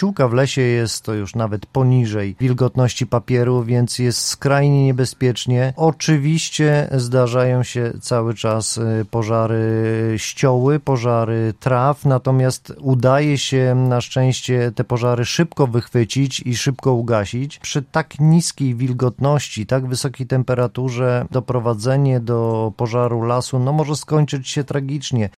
ściółka w lesie jest to już nawet poniżej wilgotności papieru, więc jest skrajnie niebezpiecznie. Oczywiście zdarzają się cały czas y, pożary ścioły, pożary traw, natomiast udaje się na szczęście te pożary szybko wychwycić i szybko ugasić. Przy tak niskiej wilgotności, tak wysokiej temperaturze doprowadzenie do pożaru lasu no może skończyć się tragicznie.